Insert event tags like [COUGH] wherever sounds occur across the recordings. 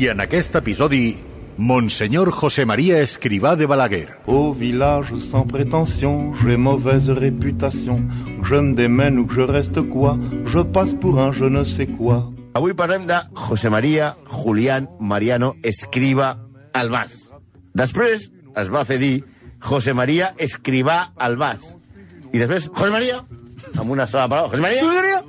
I en aquest episodi, Monsenyor José María Escrivá de Balaguer. Au village sans prétention, j'ai mauvaise réputation. Je me démène ou que je reste quoi, je passe pour un je ne sais quoi. Avui parlem de José María Julián Mariano Escriba Albaz. Després es va fer dir José María Escrivà Albaz. I després José María, amb una sola paraula, José María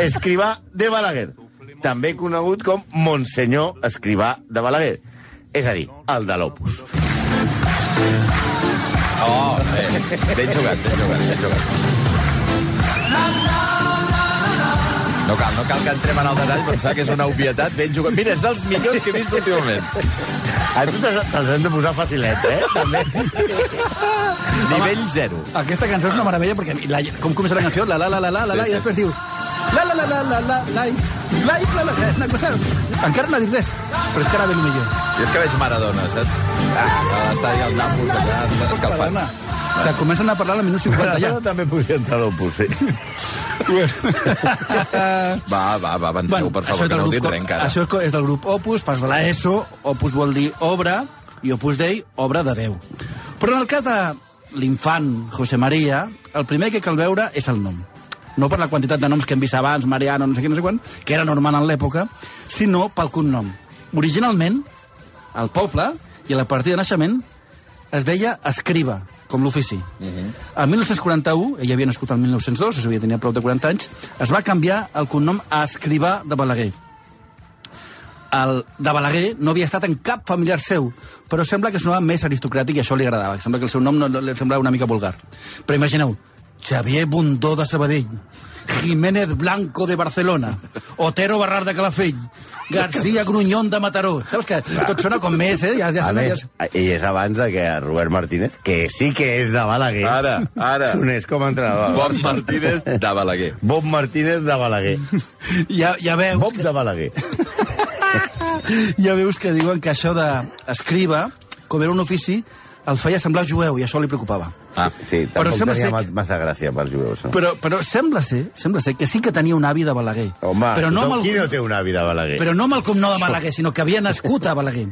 Escrivà de Balaguer. També conegut com Monsenyor Escrivà de Balaguer. És a dir, el de l'Opus. Oh, bé. Ben jugat, ben jugat, ben jugat. No cal, no cal que entrem en el detall, pensar que és una obvietat ben jugat. Mira, és dels millors que he vist últimament. A tu te'ls hem de posar facilets, eh? També. Nivell zero. Aquesta cançó és una meravella perquè la, com comença la canció, la la la la la la, la Sí, i després diu la la la la la la la la la la és una cosa... Encara no ha dit res, però és que ara ve el millor. Jo és que veig Maradona, saps? Ah, està allà al Nàpols, allà, escalfant. O sigui, comencen a parlar al minut 50 ja. també podria entrar a l'Opus, sí. Va, va, va, avanceu, per favor, que no ho tindré co- encara. Això és del grup Opus, pas de la ESO, Opus vol dir obra, i Opus Dei, obra de Déu. Però en el cas de l'infant José María, el primer que cal veure és el nom. No per la quantitat de noms que hem vist abans, Mariano, no sé què, no sé quan, que era normal en l'època, sinó pel cognom. Originalment, al poble i a la partida de naixement es deia escriba, com l'ofici. Uh -huh. En 1941, ell havia nascut el 1902, és a dir, tenia prou de 40 anys, es va canviar el cognom a escrivà de Balaguer. El de Balaguer no havia estat en cap familiar seu, però sembla que sonava més aristocràtic i això li agradava. Sembla que el seu nom no, no, li semblava una mica vulgar. Però imagineu, Xavier Bundó de Sabadell, Jiménez Blanco de Barcelona, Otero Barrar de Calafell, García Grunyón de Mataró. Saps que tot sona com més, eh? Ja, ja A més, ja... ell és abans de que Robert Martínez, que sí que és de Balaguer, Ara, ara. sonés com a entrenador. Bob Martínez de Balaguer. Bob Martínez de Balaguer. Ja, ja veus Bob que... de Balaguer. [LAUGHS] ja veus que diuen que això d'escriba, com era un ofici, el feia semblar jueu i això li preocupava. Ah, Sí, Però tampoc sembla tenia ser que- massa gràcia pels jueus. No? Però, però sembla ser, sembla ser que sí que tenia un avi de Balaguer. Home, però no amb el, qui no té una vida a Balaguer? però no amb el cognom de Balaguer, sinó que havia nascut a Balaguer.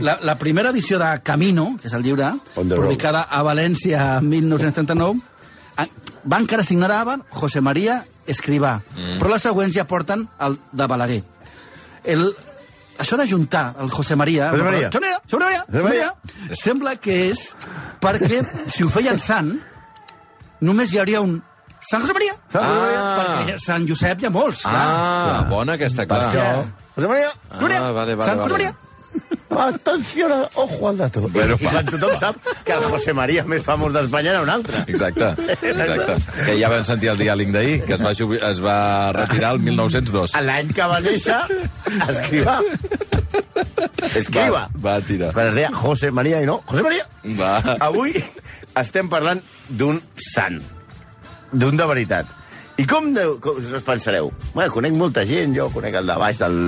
La, la primera edició de Camino, que és el llibre, publicada a València en 1939, a- va encara signada a José María Escrivà, mm. però les següents ja porten el de Balaguer. El, això de juntar el José María... José María. José María, José María, José María, sembla que és perquè si ho feien sant, només hi hauria un Sant José Maria. Ah. Perquè Sant Josep hi ha molts, clar. Ah, bona aquesta, clar. això... José María, Ah, vale, vale, Sant José vale. Atenció, ojo al dato. Bueno, I [LAUGHS] quan tothom sap que el José María més famós d'Espanya era un altre. Exacte, exacte. Que ja vam sentir el diàleg d'ahir, que es va, es va retirar el 1902. L'any que va néixer, escriva. Escriva. Va, va, tira. Quan es deia José María i no, José María. Va. Avui estem parlant d'un sant, d'un de veritat. I com, de, com us pensareu? Bueno, conec molta gent, jo conec el de baix del,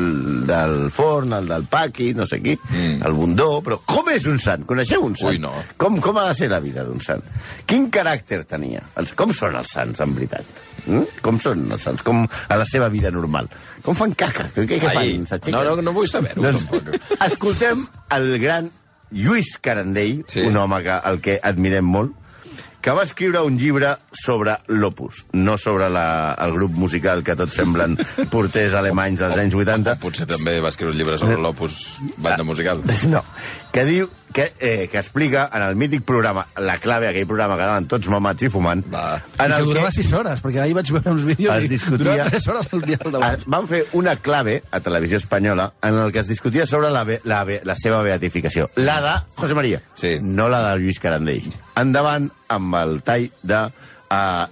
del forn, el del Paqui, no sé qui, mm. el Bundó, però com és un sant? Coneixeu un sant? Ui, no. Com, com ha de ser la vida d'un sant? Quin caràcter tenia? Els, com són els sants, en veritat? Mm? Com són els sants? Com a la seva vida normal? Com fan caca? Què, què fan? No, no, no vull saber-ho, Doncs, tampoc. escoltem el gran Lluís Carandell, sí. un home que, el que admirem molt, que va escriure un llibre sobre l'Opus, no sobre la, el grup musical que tots semblen [LAUGHS] porters alemanys dels anys 80. Potser també va escriure un llibre sobre l'Opus, banda musical. [LAUGHS] No, que diu que, eh, que explica en el mític programa La Clave, aquell programa que anaven tots mamats i fumant, Va. en I que durava que 6 hores, perquè ahir vaig veure uns vídeos es i discutia... durava 3 hores el dia al davant. Es van fer una clave a Televisió Espanyola en el que es discutia sobre la, be- la, be- la seva beatificació. La de José María, Sí. no la de Lluís Carandell. Endavant amb el tall de uh,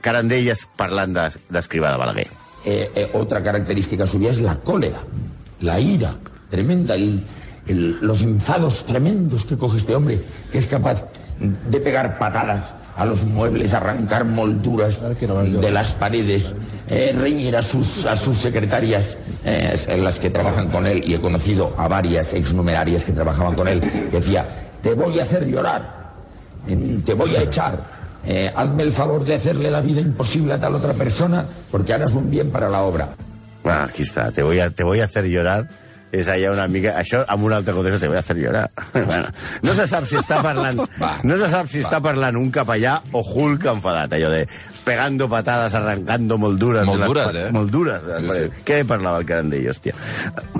Carandell es parlant de- d'escrivar de, de Balaguer. Eh, eh, otra característica suya es la cólera. la ira tremenda, el- el- los enfados tremendos que coge este hombre, que es capaz de pegar patadas a los muebles, arrancar molduras de las paredes, eh, reñir a sus, a sus secretarias, eh, en las que trabajan con él, y he conocido a varias exnumerarias que trabajaban con él, decía, te voy a hacer llorar, te voy a echar, eh, hazme el favor de hacerle la vida imposible a tal otra persona, porque harás un bien para la obra. Ah, aquí està. Te voy a, te voy a hacer llorar. És allà una mica... Això, amb un altre context, te voy a hacer llorar. [LAUGHS] bueno, no se sap si està [LAUGHS] parlant... no se sap si està parlant un capellà o Hulk enfadat, allò de pegando patadas, arrancando molduras. de les Molduras, pa- eh? Molduras. de les Sí, paredes. sí. Què parlava el Carandell, hòstia?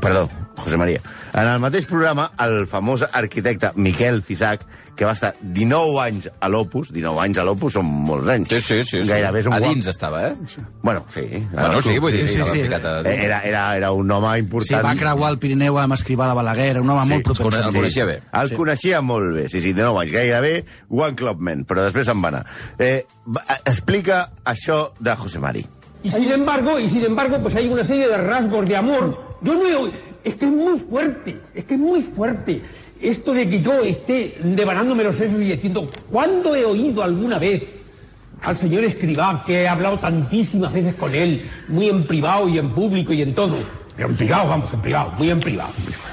Perdó, José María. En el mateix programa, el famós arquitecte Miquel Fisac, que va estar 19 anys a l'Opus, 19 anys a l'Opus són molts anys. Sí, sí, sí. sí. Gairebé és un A guap. dins estava, eh? Bueno, sí. Bueno, sí, vull dir, Sí, sí, sí, sí, sí. a... Era, era, era un home Sí, important. va creuar el Pirineu amb Escrivà de Balaguer, un home molt proper. el Sí. coneixia bé. El Sí. coneixia molt bé, sí, sí, de 9 anys, gairebé One Club Man, però després se'n va anar. Eh, va, explica això de José Mari. Y sin embargo, y sin embargo, pues hay una serie de rasgos de amor. Yo no he es que es muy fuerte, es que es muy fuerte. Esto de que yo esté devanándome los sesos y diciendo, ¿cuándo he oído alguna vez al señor Escribá, que he hablado tantísimas veces con él, muy en privado y en público y en todo? Pero en privado, vamos, en privado, muy en privado. en privado.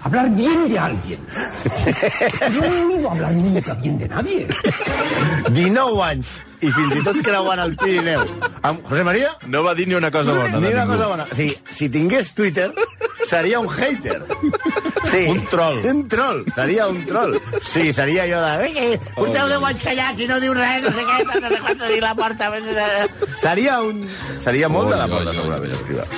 Hablar bien de alguien. [LAUGHS] No he oído hablar nunca bien de nadie. 19 anys, i fins i tot creuant el Pirineu. Amb José María, No va dir ni una cosa bona. ni una ningú. cosa bona. Si, si tingués Twitter, seria un hater. Sí. Un troll. Un troll, seria un troll. Sí, seria allò de... "Eh, Porteu 10 anys callats i no diu res, no sé què, no sé quant, dir la porta... Seria un... Seria molt de la porta, oi, segurament, escriure.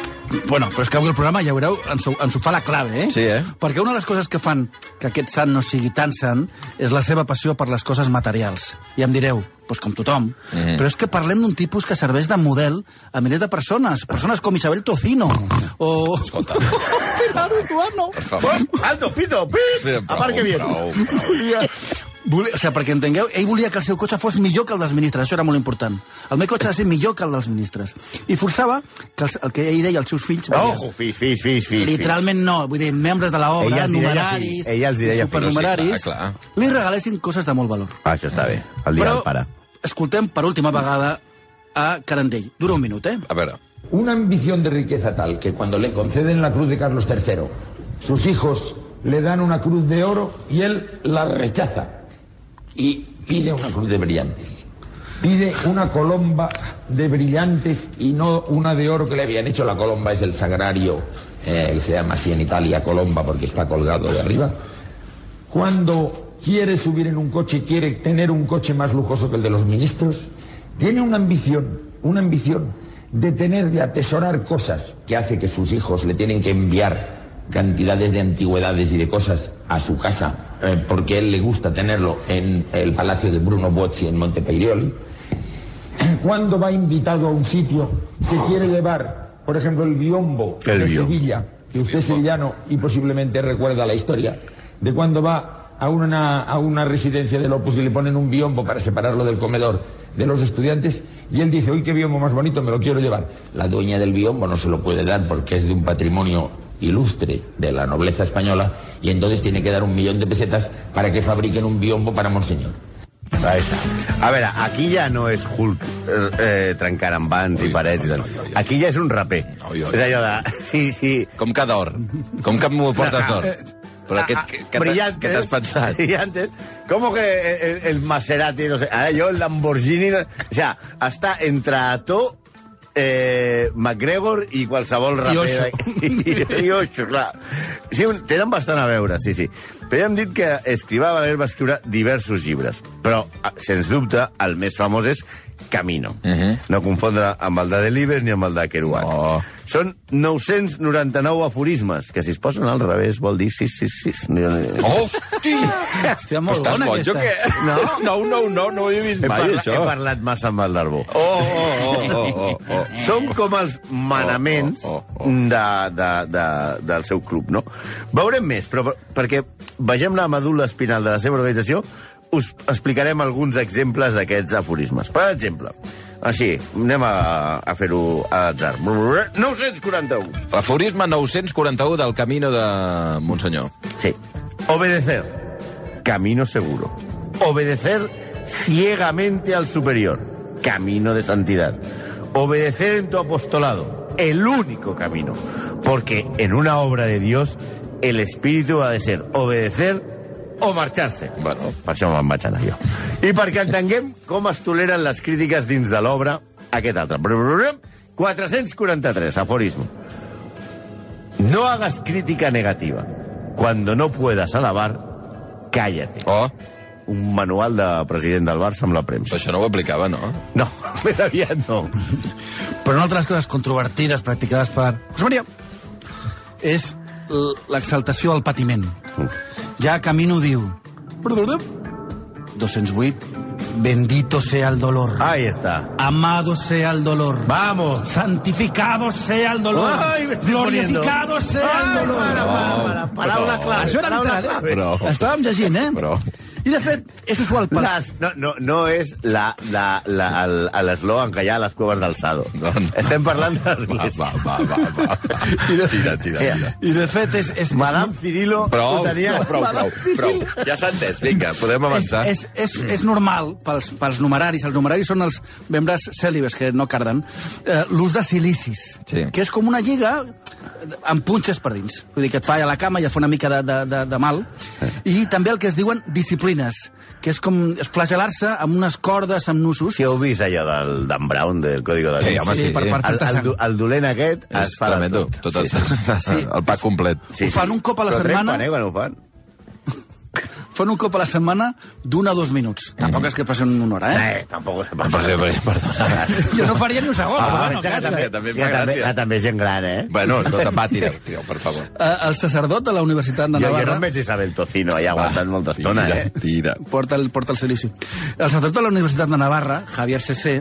Bueno, però és que avui el programa, ja veureu, ens, ho- ens ho fa la clave, eh? Sí, eh? Perquè una de les coses que fan que aquest sant no sigui tan sant és la seva passió per les coses materials. I em direu, doncs com tothom, Mhm. però és que parlem d'un tipus que serveix de model a milers de persones, persones com Isabel Tocino, o... Escolta. [LAUGHS] Per favor. Alto, pito, pit! Prou, Aparque bien. prou, [LAUGHS] Volia, volia, o sigui, perquè entengueu, ell volia que el seu cotxe fos millor que el dels ministres, això era molt important. El meu cotxe ha de ser millor que el dels ministres. I forçava que els, el que ell deia als seus fills... Ojo, fix, fix, fix, fix. Literalment no, vull dir, membres de l'obra, Ella els hi deia numeraris, ella els deia fi. supernumeraris, Sí, clar, clar. li regalessin coses de molt valor. Ah, això està bé. El dia Però del pare. escoltem per última vegada a Carandell. Dura un minut, eh? A veure. Una ambición de riqueza tal que cuando le conceden la cruz de Carlos III, sus hijos le dan una cruz de oro y él la rechaza y pide una cruz de brillantes. Pide una colomba de brillantes y no una de oro que le habían hecho. La colomba es el sagrario, eh, se llama así en Italia colomba porque está colgado de arriba. Cuando quiere subir en un coche y quiere tener un coche más lujoso que el de los ministros, tiene una ambición, una ambición de tener, de atesorar cosas que hace que sus hijos le tienen que enviar cantidades de antigüedades y de cosas a su casa, eh, porque a él le gusta tenerlo en el palacio de Bruno Bozzi en Montepeirioli. [CLEARS THROAT] Cuando va invitado a un sitio, se quiere llevar, por ejemplo, el biombo El de biombo. Sevilla, que usted es sevillano y posiblemente recuerda la historia, de cuando va a una, a una residencia del Opus y le ponen un biombo para separarlo del comedor de los estudiantes, y él dice, uy, qué biombo más bonito, me lo quiero llevar. La dueña del biombo no se lo puede dar porque es de un patrimonio ilustre de la nobleza española, y entonces tiene que dar un millón de pesetas para que fabriquen un biombo para Monseñor. Ahí està. A veure, aquí ja no és Hulk eh, eh, trencant amb vans i parets i tal. Aquí ja és un raper. Oi, oi. És allò de... Sí, sí. Com que d'or. Com que m'ho portes d'or. Però què, què, què, t'ha- Brillantes. què t'has pensat? Brillantes. ¿Cómo que el, el Maserati, no sé, ara jo el Lamborghini... O sea, està entre Ató, eh, McGregor i qualsevol raper. Osho. [LAUGHS] I, I Osho, clar. Sí, tenen bastant a veure, sí, sí. Però ja hem dit que Escrivà Valer va escriure diversos llibres, però, ah, sens dubte, el més famós és Camino. Mhm. No confondre amb el de Delibes ni amb el de Kerouac. No. Són 999 aforismes, que si es posen al revés vol dir 666. No, no, Hosti! Hòstia, molt bona boig aquesta. què? No. No, no, no, no ho he vist He, mai, parla, això. he parlat massa amb el Darbó. Oh, oh, oh, oh, oh, oh. Som com els manaments Oh, oh, oh. de, de, de, del seu club, no? Veurem més, però per- perquè vegem la medul·la espinal de la seva organització, us explicarem alguns exemples d'aquests aforismes. Per exemple, Així, anem a, a fer-ho a atzar. 941. Aforisme 941 del Camino de Monsenyor. Sí. Obedecer. Camino seguro. Obedecer ciegamente al superior. Camino de santidad. Obedecer en tu apostolado. El único camino. Porque en una obra de Dios, el espíritu ha de ser obedecer o marxar-se. Bueno. Per això me'n vaig anar jo. I perquè entenguem com es toleren les crítiques dins de l'obra, aquest altre. 443, aforismo. No hagas crítica negativa. Cuando no puedas alabar, cállate. Oh, Un manual de president del Barça amb la premsa. això no ho aplicava, no? No, [LAUGHS] més aviat no. Però una altra de les coses controvertides practicades per José María és l'exaltació al patiment. Ja Camino diu... 208. Bendito sea el dolor. Ahí está. Amado sea el dolor. Vamos. Santificado sea el dolor. Ay, Glorificado poniendo. sea el Ay, dolor. para, para, para. Paraula clave. Això era paraula literal, eh? clave. Però- Estàvem llegint, eh? I, de fet, és usual per... Les, no, no, no és la, la, la, el- l'eslògan que hi ha a les cueves del Sado. No, no. Estem parlant de Va, l'església. va, va, va, va. [LAUGHS] Tira, tira, tira. I, de fet, és... és Madame Cirilo Prou, tenia... prou, prou, prou, prou. Ja s'ha entès, vinga, podem és, avançar. és, és, és normal pels, pels numeraris, els numeraris són els membres cèlibes que no carden, eh, l'ús de silicis, Sí. que és com una lliga amb punxes per dins. Vull dir que et fa a la cama i et fa una mica de, de, de, de mal. I també el que es diuen disciplines, que és com flagelar-se amb unes cordes, amb nusos. Si heu vist allò del Dan Brown, del Código da Sí, Vinci? home, sí. per, per El, fer-te el, do- el dolent aquest És es fa de tremendo. tot. Tot el, sí. [LAUGHS] el pack complet. Ho fan un cop a la Però setmana. trepen, eh, quan ho fan. Fan un cop a la setmana d'un a dos minuts. Tampoc és que passin una hora, eh? Eh, tampoc se passa. per, perdona. Jo no faria ni un segon. Ah, bueno, que també, també fa també, gràcia. que també és gent gran, eh? Bueno, escolta, va, tireu, tireu, per favor. Eh, el sacerdot de la Universitat de Jo, jo Navarra... no em veig Isabel Tocino allà aguantant molta estona, tira, eh? Tira. porta el, porta el silici. El sacerdot de la Universitat de Navarra, Javier CC,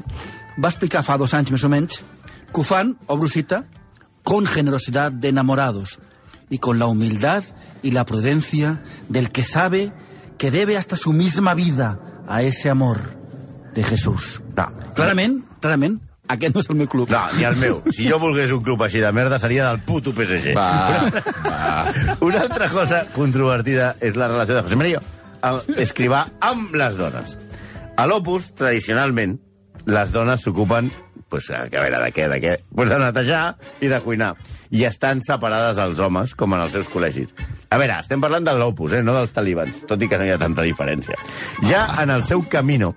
va explicar fa dos anys més o menys que ho fan, obro cita, con generosidad de enamorados y con la humildad y la prudencia del que sabe que debe hasta su misma vida a ese amor de Jesús. No. Clarament, clarament, aquest no és el meu club. No, ni el meu. Si jo volgués un club així de merda, seria del puto PSG. Va, va. [LAUGHS] Una altra cosa controvertida és la relació de José María amb escrivar amb les dones. A l'Opus, tradicionalment, les dones s'ocupen pues, a veure, de què, de què? Pues de netejar i de cuinar. I estan separades els homes, com en els seus col·legis. A veure, estem parlant de l'Opus, eh? no dels talibans, tot i que no hi ha tanta diferència. Ja en el seu camino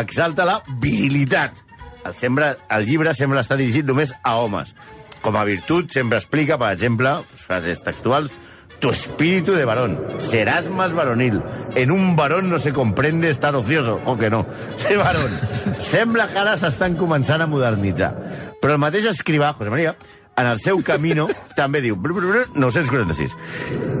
exalta la virilitat. El, sembra, el llibre sembla estar dirigit només a homes. Com a virtut, sempre explica, per exemple, frases textuals, tu espíritu de varón, serás más varonil. En un varón no se comprende estar ocioso, o que no. [LAUGHS] Ser varón. Sembla que ara s'estan començant a modernitzar. Però el mateix escrivà, José María, en el seu camino, també diu, bru, bru, bru, 946,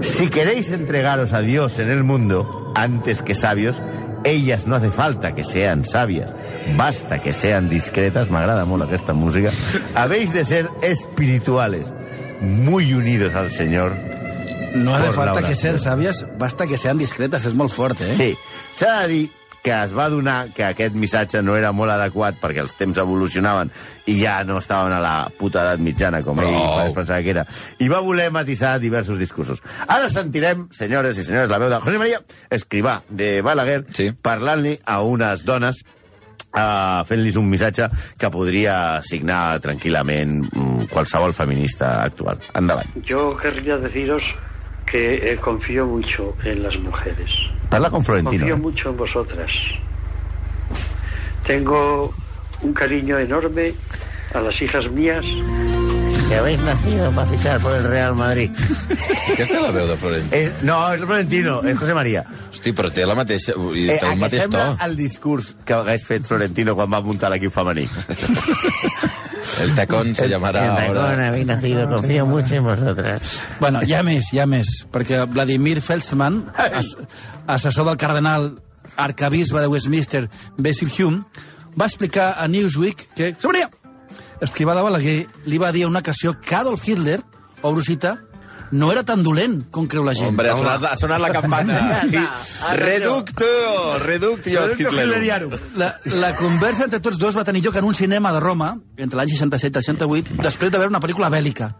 si queréis entregaros a Dios en el mundo, antes que sabios, ellas no hace falta que sean sabias, basta que sean discretas, m'agrada molt aquesta música, habéis de ser espirituales, muy unidos al Señor. No hace falta que sean sabias, basta que sean discretas, és molt fort, eh? Sí, s'ha de dir que es va donar que aquest missatge no era molt adequat perquè els temps evolucionaven i ja no estaven a la puta edat mitjana, com ell es pensava que era. I va voler matisar diversos discursos. Ara sentirem, senyores i senyors, la veu de José María Escrivà, de Balaguer, Sí. parlant-li a unes dones uh, fent-los un missatge que podria signar tranquil·lament mm, qualsevol feminista actual. Endavant. Yo querría deciros que eh, confío mucho en las mujeres. Parla con Florentino. Confío eh? mucho en vosotras. Tengo un cariño enorme a las hijas mías. Que habéis nacido para fichar por el Real Madrid. [LAUGHS] Aquesta és la veu de Florent. És, no, és Florentino, és José María. Hosti, però té la mateixa... I Eh, té a el què mateix to. sembla el discurs que hagués fet Florentino quan va muntar l'equip femení? [LAUGHS] El tacón se llamará ahora... habéis nacido, confío mucho en vosotras. Bueno, hi ha més, hi ha més, perquè Vladimir Felsman, as, assessor del cardenal arcabisbe de Westminster, Basil Hume, va explicar a Newsweek que, Sabria, escrivà de Balaguer li va dir a una ocasió que Adolf Hitler, obro cita, no era tan dolent com creu la gent. Hombre, ha sonat, ha sonat la campana. [LAUGHS] Reducto, reducto, Hitler. La, la conversa entre tots dos va tenir lloc en un cinema de Roma, entre l'any 67 i el 68, després de veure una pel·lícula bèl·lica,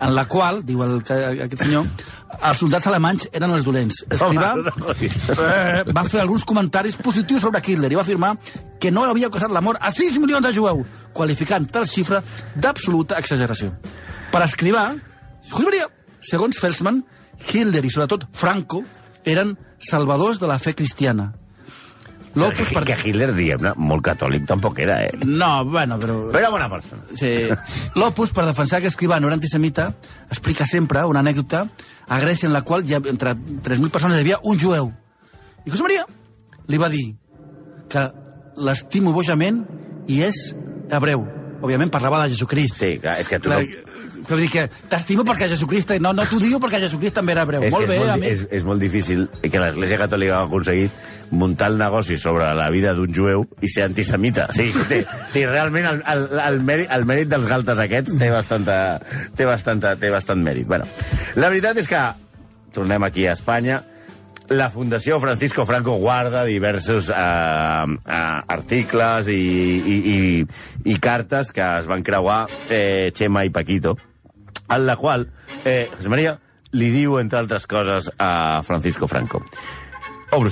en la qual, diu el, aquest senyor, els soldats alemanys eren els dolents. Escrivà eh, va fer alguns comentaris positius sobre Hitler i va afirmar que no havia causat la mort a 6 milions de jueus, qualificant tal xifra d'absoluta exageració. Per escrivar, José María, segons Felsman, Hitler i sobretot Franco eren salvadors de la fe cristiana. Locos per... Que Hitler, diguem-ne, molt catòlic tampoc era, eh? No, bueno, però... Però bona persona. Sí. L'Opus, per defensar que Escrivà no era antisemita, explica sempre una anècdota a Grècia en la qual ja, entre 3.000 persones hi havia un jueu. I José María li va dir que l'estimo bojament i és hebreu. Òbviament parlava de Jesucrist. Sí, clar, és que tu Clar, no... que vull dir que t'estimo perquè Jesucrist... No, no t'ho diu perquè Jesucrist també era hebreu. És, molt que bé, és, molt, amic. és, és molt difícil que l'Església Catòlica ha aconseguit muntar el negoci sobre la vida d'un jueu i ser antisemita. Sí, té, sí realment el, el, el, mèrit, el mèrit dels galtes aquests té, bastanta, té, bastanta, té bastant mèrit. Bueno, la veritat és que, tornem aquí a Espanya, la Fundació Francisco Franco guarda diversos eh, eh, articles i, i, i, i cartes que es van creuar eh, Chema i Paquito, en la qual eh, José María li diu, entre altres coses, a Francisco Franco. Obro.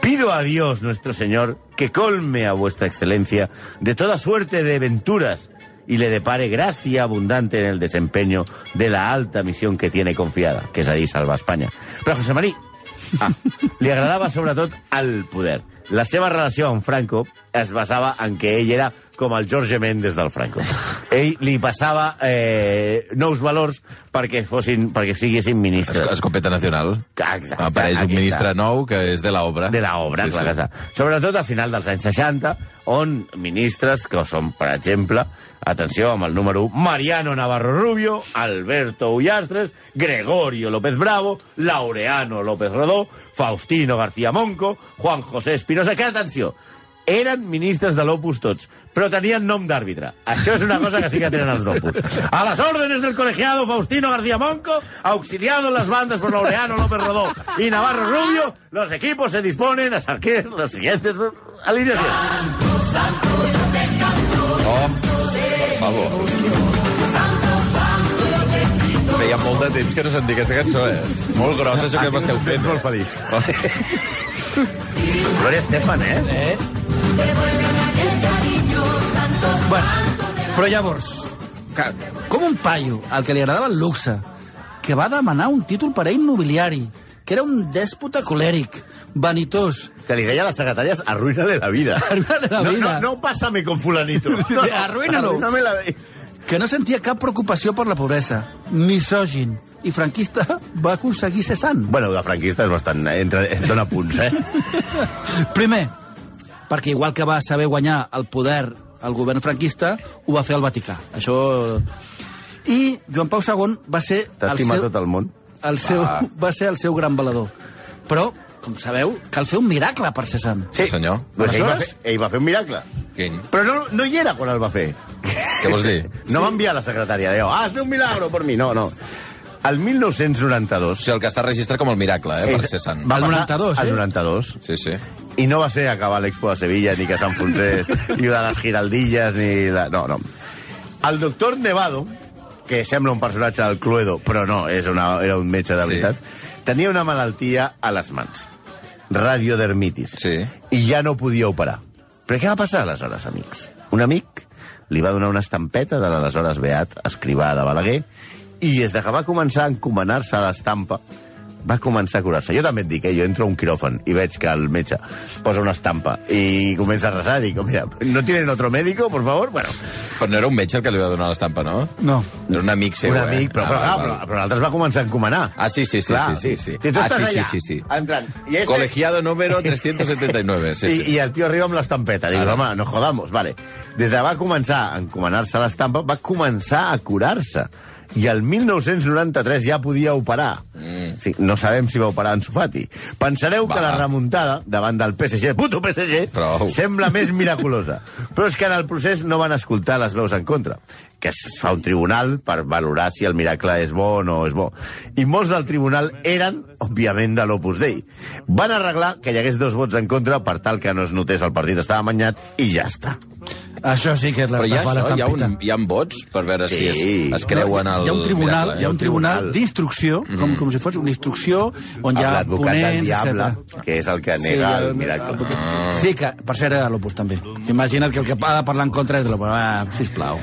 Pido a Dios nuestro Señor que colme a vuestra excelencia de toda suerte de venturas y le depare gracia abundante en el desempeño de la alta misión que tiene confiada, que és a dir, salvar Espanya. Però José Marí ah, li agradava sobretot el poder. La seva relació amb Franco es basava en que ell era com el Jorge Méndez del Franco. Ell li passava eh, nous valors perquè fossin perquè siguessin ministres. Es, escopeta nacional. Ah, Exacte, Apareix un ministre està. nou que és de l'obra. De l'obra, Sí, clar sí. que està. Sobretot a final dels anys 60, on ministres que són, per exemple, atenció amb el número 1, Mariano Navarro Rubio, Alberto Ullastres, Gregorio López Bravo, Laureano López Rodó, Faustino García Monco, Juan José Espinosa, que atenció, eren ministres de l'Opus tots, però tenien nom d'àrbitre. Això és una cosa que sí que tenen els d'Opus. A las órdenes del colegiado Faustino García Monco, auxiliado en las bandas por Laureano López Rodó y Navarro Rubio, los equipos se disponen a sacar las siguientes alineaciones. Oh, per favor. Feia molt de temps que no sentia aquesta cançó, eh? Molt grossa, això que m'esteu fent. molt feliç. Gloria Estefan, eh? Eh? Bueno, però llavors, que, com un paio al que li agradava el luxe, que va demanar un títol per a ell nobiliari, que era un dèspota colèric, vanitós, Que li deia a les secretàries, arruïna-le la vida. [LAUGHS] Arruínale la no, vida. No, no pásame con fulanito. [LAUGHS] No, Arruínalo. Arruíname la vida. que no sentia cap preocupació per la pobresa, misògin i franquista, va aconseguir ser sant. Bueno, de franquista és bastant... Entra, dona punts, eh? Primer, perquè igual que va saber guanyar el poder al govern franquista, ho va fer al Vaticà. Això... I Joan Pau II va ser... el T'estima seu- tot el món. el seu, Ah. [LAUGHS] va ser el seu gran valedor. Però, com sabeu, cal fer un miracle per ser sant. Sí, senyor. Pues ell, va fer, ell va fer un miracle. Quin? Però no, no hi era quan el va fer. Què vols dir? [LAUGHS] No va enviar la secretària. Deia, ah, fer un milagro per mi. No, no. El 1992... O sigui, el que està registrat com el miracle, eh, per ser sant. Va Al passar 92, Al eh? 92. Sí, sí. I no va ser acabar l'Expo de Sevilla, ni que s'enfonsés, ni de les giraldilles, ni... La... No, no. El doctor Nevado, que sembla un personatge del Cluedo, però no, és una, era un metge de Sí. veritat, tenia una malaltia a les mans. Radiodermitis. Sí. I ja no podia operar. Però què va passar aleshores, amics? Un amic li va donar una estampeta de l'aleshores beat escrivà de Balaguer i des de que va començar a encomanar-se a l'estampa va començar a curar-se. Jo també et dic, eh, jo entro a un quiròfan i veig que el metge posa una estampa i comença a resar i dic, mira, ¿no tienen otro médico, por favor? Bueno, Però no era un metge el que li va donar l'estampa, no? No. Era un amic seu, un eh? amic, però, Ah, però, val, clar, val. però, però l'altre es va començar a encomanar. Ah, sí, sí, sí, Clar, sí, sí, sí. Si tu Ah, estàs sí, allà, sí, sí, sí. entrant, i este- Colegiado número [LAUGHS] 379. Sí, I, sí. I el tio arriba amb l'estampeta. Diu, Ara. home, no jodamos. Vale. Des de va començar a encomanar-se l'estampa, va començar a curar-se. I el 1993 ja podia operar. Mm. Sí, no sabem si va operar en Sufati. Pensareu Va. que la remuntada davant del PSG, puto PSG, Prou. sembla més [LAUGHS] miraculosa. Però és que en el procés no van escoltar les veus en contra, que es fa un tribunal per valorar si el miracle és bo o no és bo. I molts del tribunal eren, òbviament, de l'Opus Dei. Van arreglar que hi hagués dos vots en contra per tal que no es notés el partit estava amanyat i ja està. Això sí que és Però hi ha, l'estafa a això, hi ha, un, hi ha vots per veure si es, Sí. es creuen el hi ha un tribunal, miracle, hi ha eh? un tribunal tribunal. d'instrucció, com, com si fos una instrucció on hi ha ponents, diable, etcètera. que és el que nega el, miracle. Sí, que per cert era de l'Opus també. Imagina't que el que ha de parlar en contra és de l'Opus. Ah, sisplau.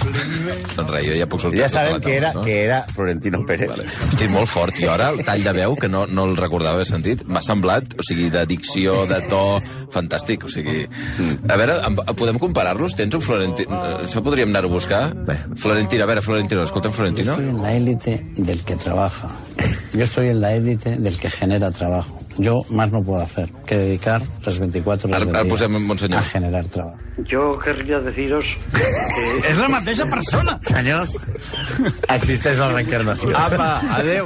Doncs res, jo ja puc sortir Ja tota sabem que era, no? que era Florentino Pérez. Vale. Estic molt fort, i ara el tall de veu, que no, no el recordava haver sentit, m'ha semblat, o sigui, de dicció, de to, fantàstic, o sigui... A veure, em- podem comparar-los? Tens un Florentino... Això podríem anar-ho a buscar? Florentino, a veure, Florentino, escolta'm Yo Florentino. estoy en la élite del que trabaja. Yo estoy en la élite del que genera trabajo. Yo más no puedo hacer que dedicar las 24 horas Ara- del ara día posem en Monsenyor. a generar trabajo. Yo querría deciros que [LAUGHS] És la mateixa persona. Senyors, existeix la reencarnació. Apa, adeu.